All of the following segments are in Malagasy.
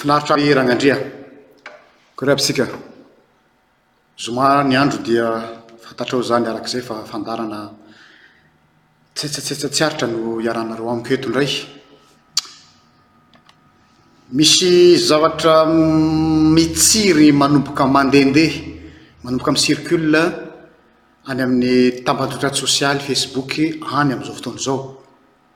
Finaritra be Ragnandria. Kory aby isika. Zoma ny andro dia fantatrao izany araka izay fa fandarana tsetsatsetsa tsy aritra no iarahanareo amiko eto indray. Misy zavatra mitsiry manomboka mandehandeha, manomboka mi-circule any amin'ny tambajotra tsosialy, Facebook, any amin'izao fotoana izao.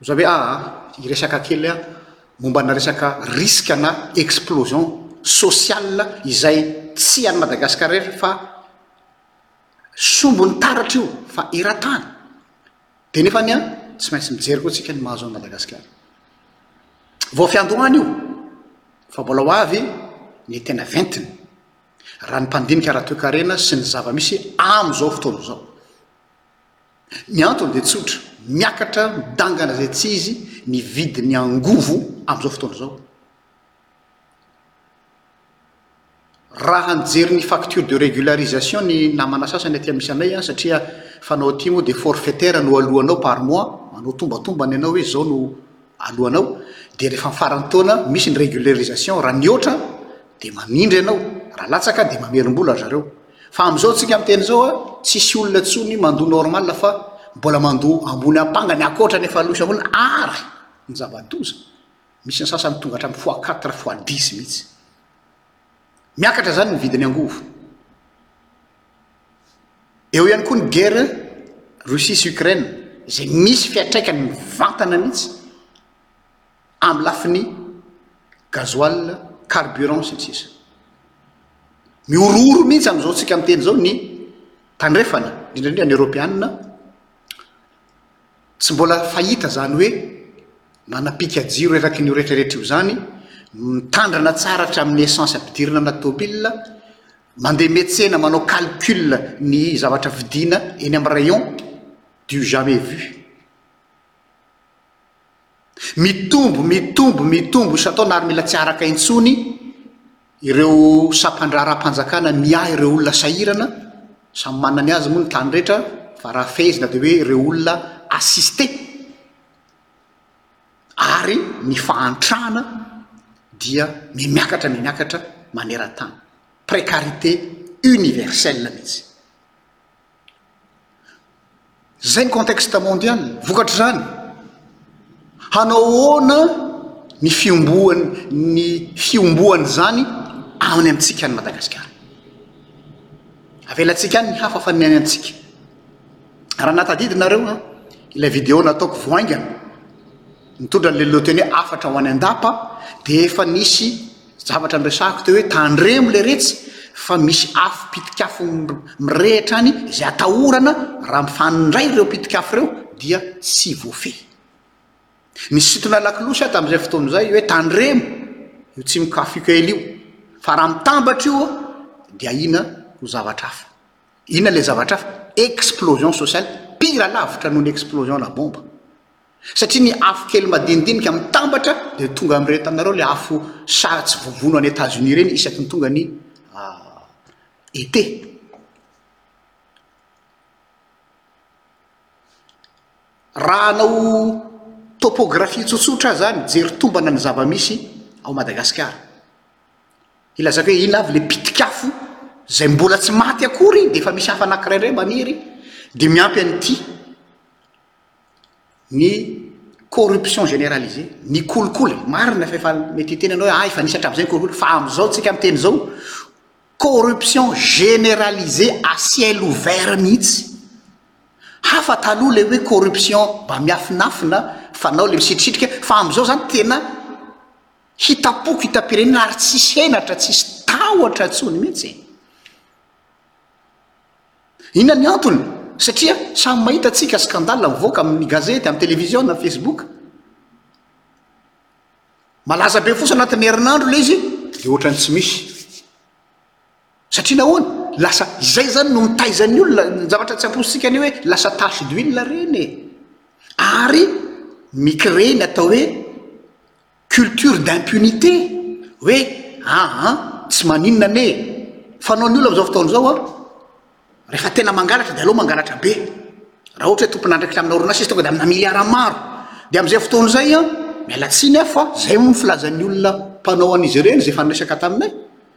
Za ve aa hiresaka kely a mombana resaka risque na explosion sociale izay tsy any Madagascar irery fa sombiny taratra io fa eran-tany de nefany a tsy maintsy mijery koa tsika ny mahazo any Madagascar vao fiandohana io fa mbola ho avy ny tena ventiny raha ny mpandinika ara-toekarena sy ny zava-misy amizao fotoana izao. Ny antony dia tsotra, miakatra midangana izay tsy izy ny vidin'ny angovo amin'izao fotoana izao. Raha nijery ny facture de régularisation ny namana sasany aty amin'ny misy anay an, satria fanao aty moa dia forfaitaire no aloanao par mois, manao tombatombana ianao hoe izao no aloanao, dia rehefa amin'ny faran'ny taona misy ny régularisation, raha mihoatra dia mamindra ianao, raha latsaka dia mamerim-bola ry zareo. Fa amzao tsika miteny zao a tsisy olona tsony mandoa normal fa mbola mandoa ambony ampanga ny akoatra ny efa loza olona ary ny zava doza misy ny sasany tonga hatramy fois quatre fois dix mitsy miakatra zany ny vidiny angovo eo ihany koa ny guerre russie sy ukraine zay misy fiatraikany mivantana mitsy amin'ny lafiny gasoil, carburant sy ny sisa. Mihorohoro mihitsy amin'izao tsika miteny izao ny tandrefana, indrindraindrindra ny Eoropeanina, tsy mbola fahita izany hoe nanapika jiro eraky ny retraretra io izany, mitandrana tsara hatramin'ny essence ampidirina amina tômôbila, mandeha metsena manao calcul ny zavatra vidiana eny amin'ny rayon du jamais vu. Mitombo, mitombo, mitombo isan-taona ary mila tsy araka intsony ireo sampan-draharaham-panjakana miahy ireo olona sahirana, samy manana ny azy moa ny tany rehetra fa raha fehezina dia hoe ireo olona assisté ary ny fahantrana dia mihamiakatra mihamiakatra maneran-tany, précarité universelle mihitsy. Izay ny contexte mondial. Vokatr'izany, hanao ahoana ny fiomboan- ny fiomboan'izany any amintsika any Madagasikara? Avelantsika any ny hafa fa ny any amintsika. Raha nahatadidinareo an, ilay vidéo nataoko vao haingana, nitondra an'ilay lohateny hoe hafatra ho any an-dapa dia efa nisy. Zavatra niresahako teo hoe tandremo leretsy fa misy afo pitik'afo mirehitra any izay atahorana raha mifandray ireo pitik'afo ireo dia tsy voafehy. Nisintona lakolosy aho tamin'izay fotoana izay hoe tandremo io tsimoka fuel io fa raha mitambatra io dia ina ho zavatra hafa. Ina ilay zavatra hafa? Explosion sociale, pire lavitra noho ny explosion la bomba. satria ny afo kely madinidinika mitambatra dia tonga amiretanareo le afo sary tsy voavono any Etats Unis ireny isaky ny tonga ny été raha anao topographie tsotsotra zany jery tombana ny zava-misy ao Madagasikara ilazako hoe ina avy le pitikafo zay mbola tsy maty akory de efa misy hafa anakirairay maniry de miampy an'ity ny corruption generalisée, ny kolikoly, marina fa efa mety hiteny ianao hoe ah efa nisy hatramin'izay ny kolikoly, fa amin'izao tsika miteny izao corruption generalisée à ciel ouvert mihitsy, hafa taloha ilay hoe corruption mba miafinafina fanao ilay misitrisitrika fa amin'izao izany tena hitam-poko hitam-pirenena ary tsisy henatra tsisy tahotra intsony mihitsy e! Inona ny antony? Satria samy mahita antsika scandale mivoaka amin'ny gazety, amin'ny televiziona, amin'ny facebook. Malaza be fosa anatin'ny herinandro ilay izy dia ohatran'ny tsy misy. Satria nahoana? Lasa izay izany no mitaizan'ny olona, ny zavatra tsy amposintsika an'io hoe lasa tache d'huile ireny e. Ary mi-créer ny atao hoe Culture d'impunité hoe aa tsy maninona anie e! Fanaon'ny olona amin'izao fotoana izao an, rehefa tena mangalatra dia aleo mangalatra be. Raha ohatra hoe tompon'andraikitra amina orinasa izy tonga dia amina miliara maro. Dia amin'izay fotoana izay an, miala tsiny aho fa izay hono ny filazain'ny olona mpanao an'izy ireny izay efa niresaka taminay,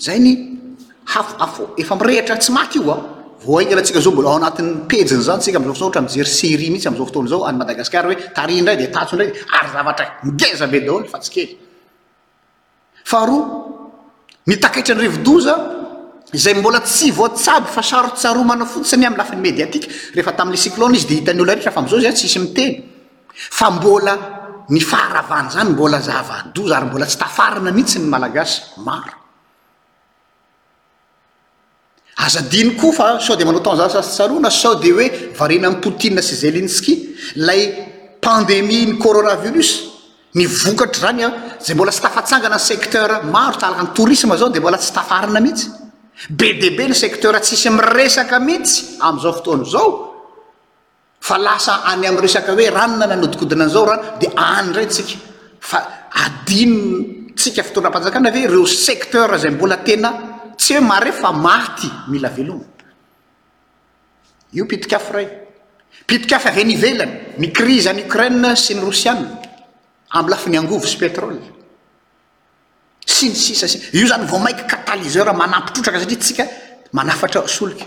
Izay ny haf haf efa mirehitra tsy maty io a! Vao haingana antsika izao mbola ao anatin'ny pejiny izany isika amin'izao fotoana ohatra mijery série mihitsy amin'izao fotoana izao any Madagasikara hoe tary indray dia tatso indray ary zavatra ngeza be daholo fa tsy kely. Faharoa, ny takaitry ny rivodoza izay mbola tsy voatsabo fa sarotsaromana fotsiny amin'ny lafiny médiatique, rehefa tamin'ilay cyclone izy dia hitan'ny olona rehetra fa amin'izao izay tsisy miteny. Fa mbola ny faharavana zany mbola zava-doza ary mbola tsy tafarina mihitsy ny Malagasy maro. Aza adino koa fa sao dia manao temps asa sy tsaroana sao dia hoe variana amin'i Poutine sy Zelensky ilay pandemie ny coronavirus, ny vokatr'izany an, izay mbola tsy tafatsangana ny secteur maro tahaka ny tourisme zao dia mbola tsy tafarina mihitsy. Be dia be ny secteur tsisy miresaka mihitsy amin'izao fotoana izao. Fa lasa any amin'ny resaka hoe ranona nanodikodina an'izao ra dia any indray tsika. Fa adinontsika fitondram-panjakana ve ireo secteur izay mbola tena tsy hoe marefo fa maty mila veloma. Io pitik'afo iray. Pitik'afo avy any ivelany, ny crise any Ukraine sy ny Rosiana, amin'ny lafiny angovo sy pétrole. Sy ny sisa sy io izany vao mainka catalyseur manampy trotraka satria tsika manafatra solika.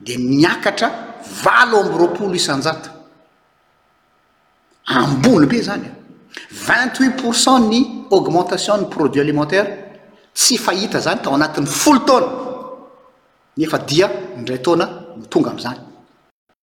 dia miakatra valo amby roapolo isan-jato. Ambony be izany e! Vingt huit pour cent ny augmentation ny produit alimentaire, tsy fahita izany tao anatin'ny folo taona nefa dia indray taona no tonga amin'izany.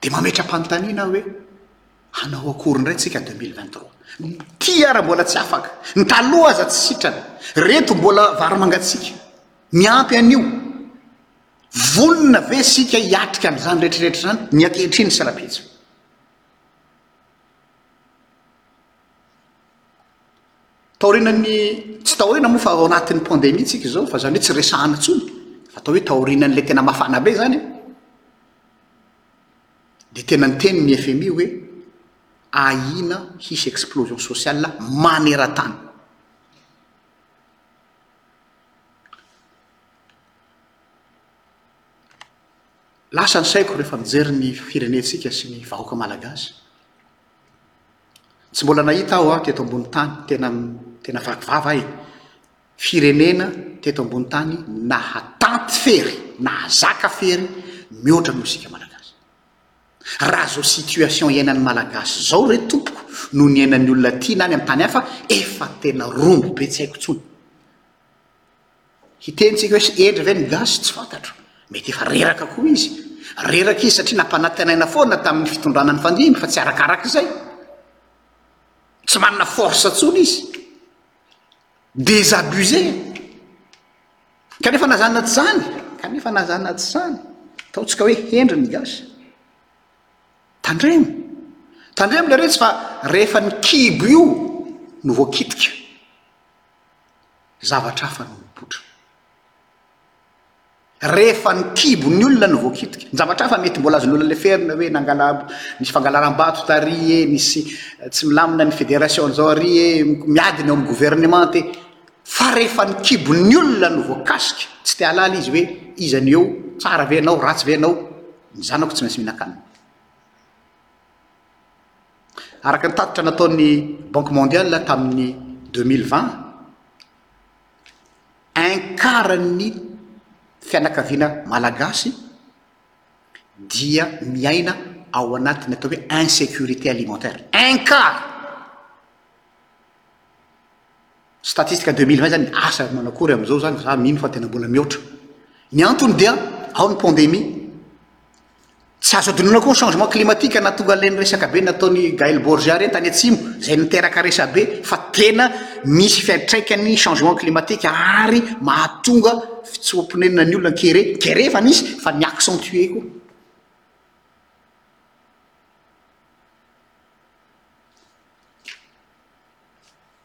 Dia mametra-panontaniana aho hoe, hanao akory indray tsika deux mille vingt trois? Ny ty ara mbola tsy afaka, ny taloha aza tsy sitrana, reto mbola vary mangatsiaka, miampy an'io, vonona ve isika hiatrika an'izany rehetrarehetra izany ny ankehitriny sy rahampitso? Taorianan'ny, tsy taoriana moa fa ao anatin'ny pandemie tsika izao fa izany hoe tsy resahana intsony fa atao hoe taorianan'ilay tena mafana be izany an, dia tena niteny ny fmi hoe ahiana hisy explosion sociale maneran-tany. Lasa ny saiko rehefa mijery ny firenentsika sy ny vahoaka malagasy. Tsy mbola nahita aho aho teto ambony tany tena tena vaky vava ahy firenena teto ambony tany nahatanty fery nahazaka fery mihoatra noho isika malagasy raha zao situation iainan'ny malagasy zao re tompoko no niainan'ny olona tiana any amin'ny tany hafa efa tena rombo be tsy haiko tsony Hiteny tsika hoe sy hendry ve ny gasy? Tsy fantatro. Mety efa reraka koa izy. Reraka izy satria nampanantenaina foana tamin'ny fitondrana nifandimby fa tsy arakaraka izay. Tsy manana force intsony izy. Désabusé. Kanefa na izany na tsy izany, kanefa na izany na tsy izany, ataontsika hoe hendry ny gasy. Tandremo. Tandremo ilay retsy fa rehefa ny kibo io no voakitika. zavatra hafa no mipoitra. Rehefa ny kibon'ny olona no voakitika, ny zavatra hafa mety mbola azon'olona leferina hoe nangala nisy fangalaram-bato tary e, nisy eh, tsy milamina ny fédération izao ary e, miadina eo amin'ny gouvernement e. Fa rehefa ny kibon'ny olona no voakasika, tsy te halala izy hoe iza ny eo, tsara ve ianao, ratsy ve ianao, ny zanako tsy maintsy mihinan-kanina. Araka ny tatitra nataon'ny Banque mondiale tamin'ny deux mille vingt, un quart-n'ny fianakaviana malagasy dia miaina ao anatin'ny atao hoe insécurité alimentaire. Un quart! Statistika deux mille vingt zany asa manao akory amin'izao zany za mino fa tena mbola mihoatra. Ny antony dia ao ny pandemie, tsy azo adinoina koa ny changement climatique nahatonga an'ireny resaka be nataon'i Gaël Borja ireny tany atsimo izay niteraka resabe fa tena misy fiantraikany changement climatique ary mahatonga tsy homponenana ny olona ny kere, ny kere efa nisy fa ny accentuer koa.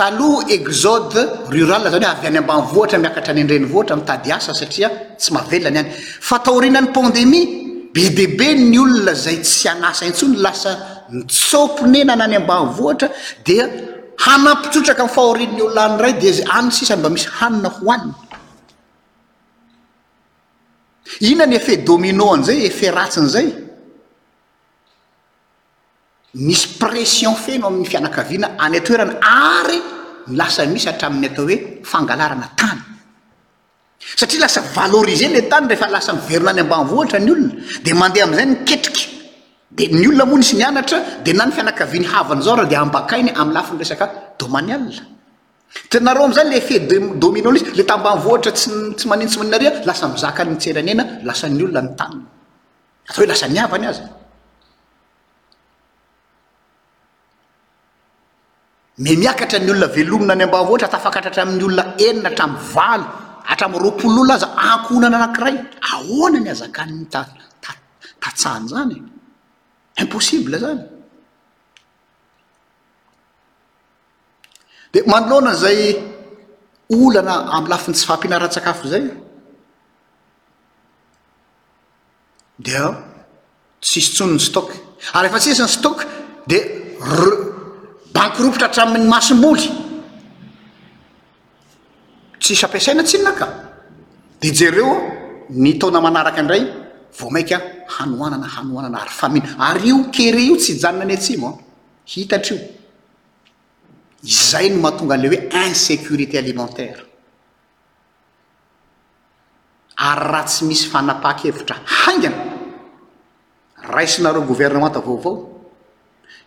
Taloha exode rural izany hoe avy any ambanivohitra miakatra any an-drenivohitra mitady asa satria tsy mahavelona ny any. Fa taorianan'ny pandemie, be dia be ny olona izay tsy an'asa intsony lasa nitsoa-ponenana any ambanivohitra dia hanampitrotraka ny fahorian'ny olona any indray dia izay any sisa no mba misy hanina hohanina. Inona ny effet domino an'izay, effet ratsin'izay? Misy pression feno amin'ny fianakaviana any an-toerana ary ny lasa misy hatramin'ny atao hoe fangalarana tany. Satria lasa valoriser ilay tany rehefa lasa miverina any ambanivohitra ny olona dia mandeha amin'izay ny ketrika. Dia ny olona moa nisy nianatra dia na ny fianakaviany havany izao ary dia ambakainy amin'ny lafiny resaka domanial. Hitanareo amin'izay ilay effet de domino nisy, ilay tambanivohitra tsy tsy maninona tsy maninona ary lasa mizaka ny tsiraianena, lasan'ny olona ny taniny. atao hoe lasa ny havany aza me miakatra ny olona velomina any ambavoatra tafakatratra amin'ny olona enina hatramin'ny valo hatramin'ny roapolo olona aza ankohonana anankiray ahoana ny azakan'ny ta ta tatsahany zany impossible zany de manoloana zay olana amin'ny lafiny tsy fampihinaran-tsakafo zay dia tsisy tsony ny stock ary efa tsisy ny stock dia re banky ropitra hatramin'ny masimboly tsisy ampiasaina tsinona ka dia jereo ny taona manaraka indray vao mainka hanoanana hanoanana ary famina ary io kere io tsy hijanona any atsimo an hitatra io izay no mahatonga an'ilay hoe insécurité alimentaire ary raha tsy misy fanapahan-kevitra haingana raisinareo governemanta vaovao,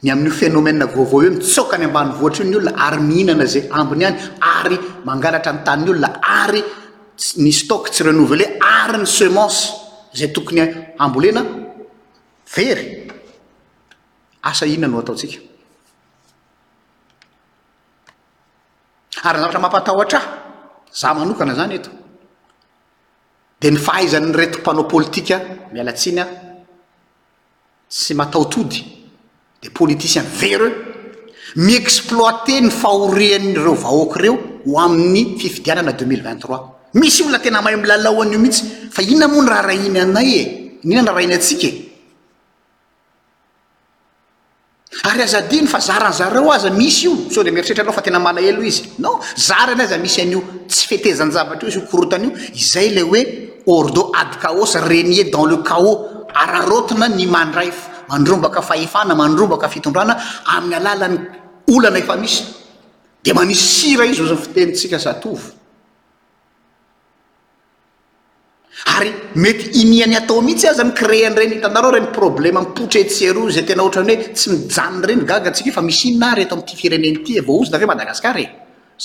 ny amin'io phénomène vaovao io, mitsoaka any ambanivohitra io ny olona ary mihinana izay ambiny any ary mangalatra ny tanin'ny olona ary ny stock tsy renouvelé ary ny semence izay tokony hambolena very, asa inona no ataontsika? Ary zavatra mampatahotra ahy, za manokana zany eto, de ny fahaizan'ireto mpanao politika, miala tsiny aho, tsy mataho-tody, de politician vero io, mi-exploiter ny fahorian'ireo vahoaka ireo ho amin'ny fifidianana deux mille vingt trois. Misy olona tena mahay milalao an'io mihitsy, fa inona moa no raharahiany anay e? Inona no raharahiany antsika e? Ary aza adino fa zaran zareo aza misy io, sao dia mieritreritra anao fa tena malahelo izy, non, zarany aza misy an'io tsy fetezan javatra io sy io korotana io, izay ilay hoe ordo ad chaos regner dans le chaos, araraotina ny mandray mandrombaka fahefana, mandrombaka fitondrana amin'ny alalan'ny olana efa misy, dia manisy sira izy hoy izao fitenintsika zatovo. Ary mety iniany atao mihitsy aza ny créer an'ireny, hitanareo ireny problème mipoitra etsy sy eroa izay tena ohatran'ny hoe tsy mijanona ireny, gaga antsika hoe fa misy inona ary eto amin'ity firenena ity e, voahozona ve Madagascar e?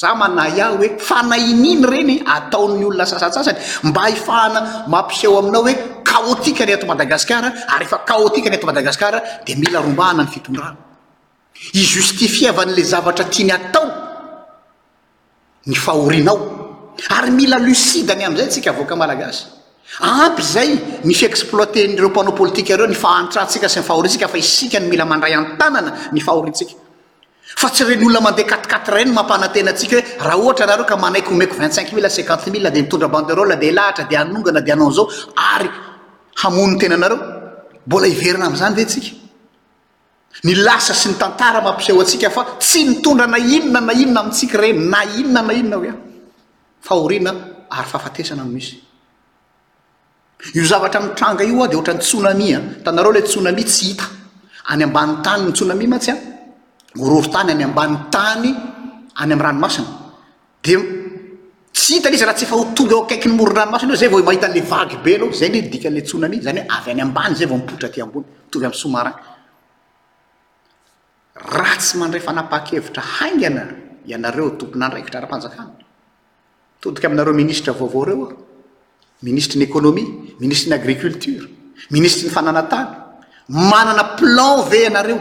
Za manahia hoe fa na iniana ireny ataon'ny olona sasantsasany mba ahifahana mampiseho aminao hoe chaotique ny eto Madagascar ary rehefa chaotique ny eto Madagascar dia mila rombahana ny fitondrana hi-justifievany le zavatra tiany atao. ny fahorianao ary mila lucide ny amin'izay tsika avoka malagasy ampy izay ny fiexploiten'ireo mpanao politika ireo ny fahantrantsika sy ny fahoriantsika fa isika ny mila mandray an-tanana ny fahoriantsika fa tsy ireny olona mandeha katikaty ireny mampanantena antsika hoe raha ohatra anareo ka manaiky omeko vingt cinq mille cinquante mille dia mitondra banderole dia lahatra dia hanongana dia hanao an'izao ary hamono ny tenanareo mbola hiverina amin'izany ve tsika Ny lasa sy ny tantara mampiseho antsika fa tsy nitondra na inona na inona amintsika ireny, na inona na inona hoe fahoriana ary fahafatesana no misy. Io zavatra mitranga io dia ohatran'ny tsunami an, hitanareo ilay tsunami tsy hita any ambanin'ny tany, ny tsunami mantsy an, horohorontany any ambanin'ny tany any amin'ny ranomasina. de tsy hitany izy raha tsy efa ho tonga eo akaikin'ny morondranomasina eo zay vao mahita an'le vague be aloha, zay ny dikan'le tsunami, zany hoe avy any ambany zay vao mipoitra aty ambony, mitovy amin'ny sous-marin, raha tsy mandray fanapahan-kevitra haingana ianareo tompon'andraikitra ara-panjakana, mitodika aminareo ministra vaovao reo aho, ministry ny économie, ministry ny agriculture, ministry ny fananantany, manana plan ve ianareo?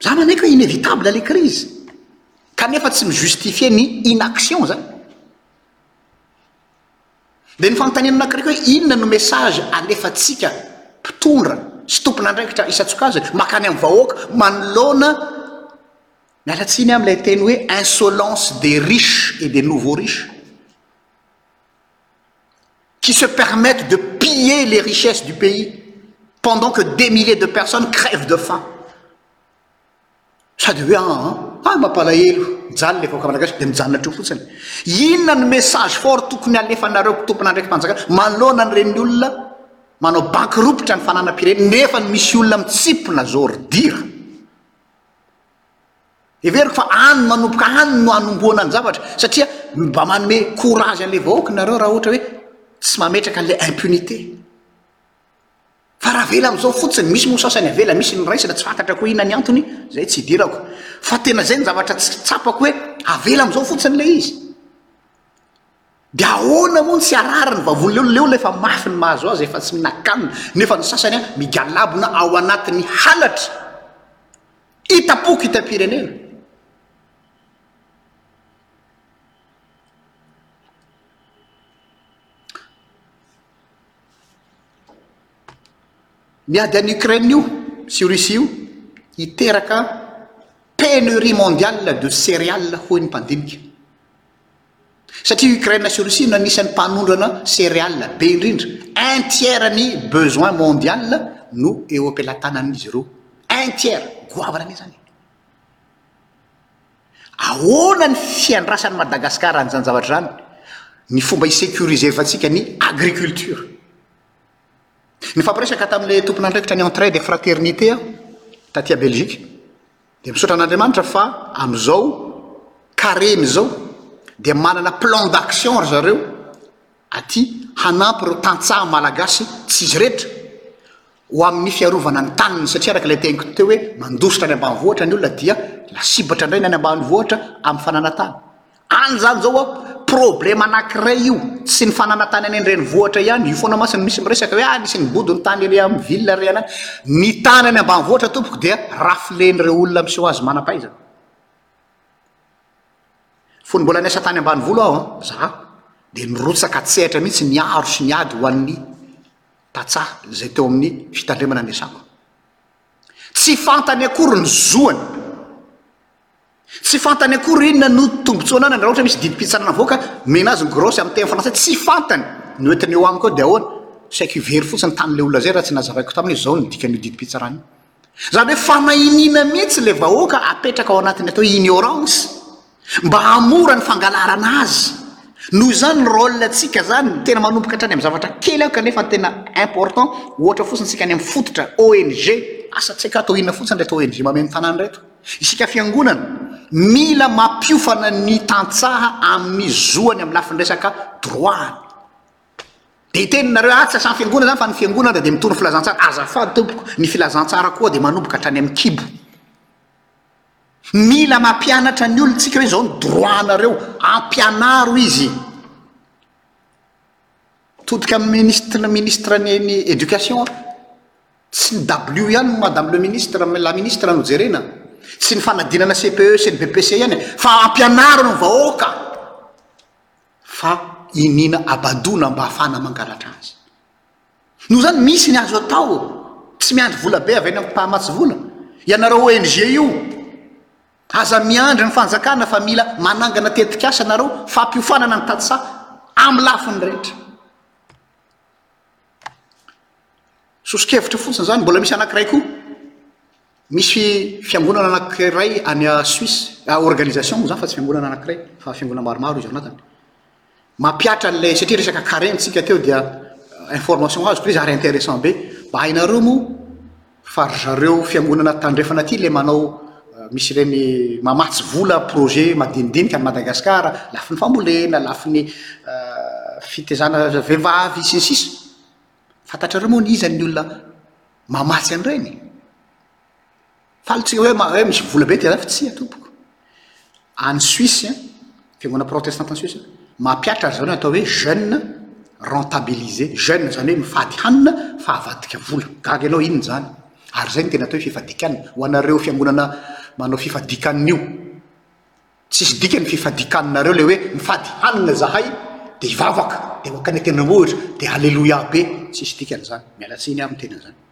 Za manaiky hoe inévitable le crise kanefa tsy mi-justifier ny inaction zany. Dia ny fanontaniana anakiraiky hoe inona no message alefantsika mpitondra sy tompon'andraikitra isan-tsokajiny makany amin'ny vahoaka manoloana miala tsiny amin'ilay teny hoe insolence des riches et des nouveaux riches. qui se permettent de piller les richesses du pays pendant que des milliers de personnes crèvent de faim sady hoe aa ah, ah, mampalahelo mijaly le vahoaka malagasy dia mijanona hatreo fotsiny inona ny message fort tokony alefanareo tompon'andraiki-panjakana manoloana an'ireny olona manao banky ropitra ny fananam-pirenena nefa ny misy olona mitsipona zao ry dira Heveriko fa any manomboka any no anombohana ny zavatra satria mba manome courage an'ilay vahoaka nareo raha ohatra hoe tsy mametraka an'ilay impunité. Fa raha avela amin'izao fotsiny, misy moa sasany avela, misy ny raisina tsy fantatra koa inona ny antony, izay tsy hidirako. Fa tena izay ny zavatra tsy tsapako hoe avela amin'izao fotsiny ilay izy. Dia ahoana moa ny tsy harary ny vavony leo, leo ilay fa mafy ny mahazo azy efa tsy mihinan-kanina, nefa ny sasany migalabona ao anatin'ny halatra. Hita poko hita pirenena. Miady an'i Ukraine io sy Russie io hiteraka pénurie mondiale de céréales hoy ny mpandinika. Satria Ukraine sy Russie no anisan'ny mpanondrana céréales be indrindra, un tiers ny besoin mondial no eo am-pelatanan'izy ireo, un tiers! Goavana anie izany e! Ahoana ny fiandrasan'i Madagasikara an'izany zavatra izany, ny fomba hi-securiser-vantsika ny agriculture? Nifampiresaka tamin'ilay tompon'andraikitra ny Entraide et Fraternité aho, taty à Belgique. Dia misaotra an'Andriamanitra fa amin'izao karemy izao dia manana plan d'action ry zareo aty hanampy ireo tantsaha malagasy tsy izy rehetra ho amin'ny fiarovana ny taniny satria araka ilay teniko teo hoe mandositra any ambanivohitra ny olona dia lasibatra indray ny any ambanivohitra amin'ny fananatany. Any izany zao an, problème anakiray io, tsy ny fanana tany any an-drenivohitra ihany, io foana mantsy no misy miresaka hoe ah nisy nibodo ny tany ery amin'ny ville ry anay, ny tany any ambanivohitra tompoko dia rafilen'ireo olona miseho azy manam-pahaizana. Fony mbola niasa tany ambanivolo aho an, za dia nirotsaka an-tsehatra mihitsy niaro sy niady ho an'ny tantsaha izay teo amin'ny fitandremana niasako, tsy fantany akory ny zoany, Tsy fantany akory inona no tombotsoa ananany raha ohatra misy didim-pitsarana mivoaka omena azy ny grosse amin'ny teny frantsay tsy fantany no entiny eo amiko ao dia ahoana? Saiko hivery fotsiny ny tanin'ilay olona izay raha tsy nazavaiko taminy hoe izao no dikan'io didim-pitsarana io. Izany hoe fanahiniana mihitsy ilay vahoaka apetraka ao anatiny atao hoe ignorance mba hahamora ny fangalarana azy. Noho izany ny rôle ntsika izany no tena manomboka hatrany amin'ny zavatra kely ao kanefa ny tena important ohatra fotsiny isika any amin'ny fototra ONG asa tsy haiko aho atao inona fotsiny ireto ONG mameno tanàna ireto. Isika Fiangonana, mila mampiofana ny tantsaha amin'ny zoany amin'ny lafiny resaka droit-ny. Dia hiteninareo, ah tsy asan'ny Fiangonana izany fa ny Fiangonana dia mitory ny filazantsara. Azafady tompoko, ny filazantsara koa dia manomboka hatrany amin'ny kibo. Mila mampianatra ny olon-tsika hoe izao ny droit-nareo, ampianaro izy. Todika amin'ny minisitra ny Éducation aho. Tsy ny dabilio ihany madame le ministre, la ministre no jerena, tsy ny fanadinana CPE sy ny BEPC ihany fa ampianaro ny vahoaka fa iniana abadoana mba hafana mangalatra azy. Noho izany misy ny azo atao, tsy miandry vola be avy any amin'ny mpamatsy vola. Ianareo ONG io, aza miandry ny fanjakana fa mila manangana tetikasa ianareo fampiofanana ny tantsaha amin'ny lafiny rehetra. Soso-kevitra fotsiny izany, mbola misy anankiray koa, misy fiangonana anankiray any Suisse, organisation moa izany fa tsy fiangonana anankiray fa fiangonana maromaro izy ao anatiny, mampihatra an'ilay, satria resaka carême isika teo dia information azoko ilay izy ary intéressant be, mba hainareo moa fa ry zareo fiangonana tandrefana aty le manao misy ireny mamatsy vola projet madinidinika any Madagascar lafiny fambolena lafiny fitezana vehivavy sy ny sisa fantatrareo moa ny iza ny olona mamatsy an'ireny faly tsy hoe misy vola be dia zany fa tsia tompoko Any Suisse, fiangonana protestanta any Suisse, mampihatra ry zareo ny atao hoe jeune rentabilisé, jeune izany hoe mifady hanina fa avadika vola. Gaga ianao inona izany? Ary izay no tena atao hoe fifadikanina. Ho anareo fiangonana manao fifadikanina io, tsisy dikany ny fifadikaninareo, ilay hoe mifady hanina izahay dia hivavaka, dia mankany an-tendrombohitra, dia aleloia be, tsisy dikany izany. Miala tsiny aho amin'ny tena izany.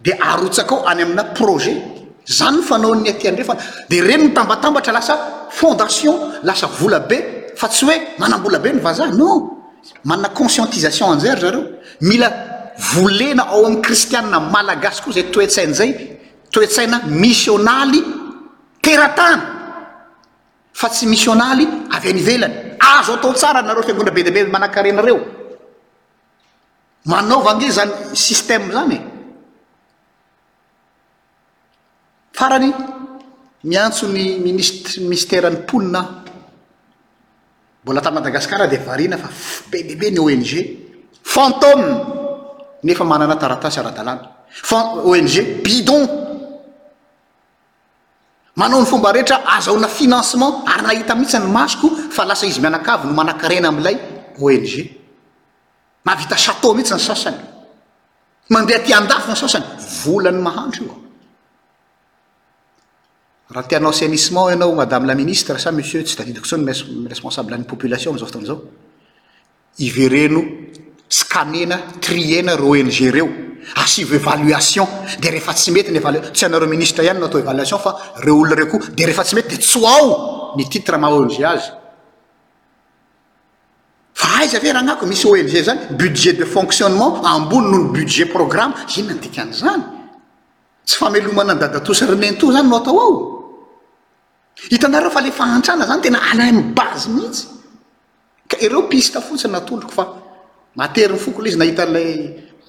dia arotsakao any amina projet zany ny fanaon'ny aty andrefana dia reny ny tambatambatra lasa fondation lasa vola be fa tsy hoe manambola be ny vaza no manna conscientisation an'zay ry zareo mila volena ao amin'ny kristianina malagasy koa zay toetsain' zay toetsaina misionaly teratany fa tsy misionaly avy any ivelany azo atao tsara nareo fiangonana be dia be manankarena reo Manaova ange izany système izany e. Farany, miantso ny minisitry ny minisiteran'ny mponina aho. Mbola tany Madagasikara dia variana fa be dia be ny ONG fantôme nefa manana taratasy ara-dalàna. Fan- ONG bidon. Manao ny fomba rehetra azahoana financement ary nahita mihitsy ny masoko fa lasa izy mianakavy no manakarena amin'ilay ONG. Mahavita chateau mihitsy ny sasany. Mandeha aty andafy ny sasany. Volan'ny mahantra io. Raha te-hanao assainissement ianao Madame la Ministre sa Monsieur tsy tadidiko intsony ny responsable ny population amin'izao fotoana izao. ivereno tsikanena triena reo ONG reo asivo evaluation de rehefa tsy mety ny evaluation tsy anareo ministra ihany no atao evaluation fa reo olona reo koa de rehefa tsy mety de tsoao ny titre maha ONG azy fa aiza ve ragnako misy ONG zany budget de fonctionnement ambony noho ny budget programme inona ny dikan'izany tsy famelomana ny dadatoa sy rinenitoa zany no atao ao hitanareo fa le fahantrana zany tena any am'base mihitsy Ka ireo piste fotsiny natoloko fa matery ny foko le izy nahita an'ilay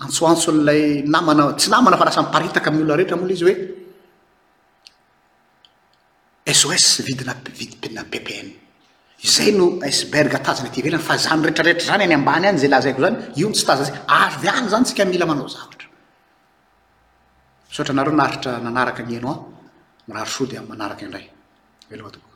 antsoantson'ilay namana, tsy namana fa lasa miparitaka amin'ny olona rehetra moa le izy hoe SOS vidina vidina PPN. Izay no iceberg tazana ety ivelany fa izany rehetrarehetra izany any ambany any izay lazaiko izany io no tsy tazana izay. Avy any izany tsika mila manao zavatra. Misaotra anareo naharitra nanaraka ny heno ahy. Mirary soa dia amin'ny manaraka indray. Veloma tompoko.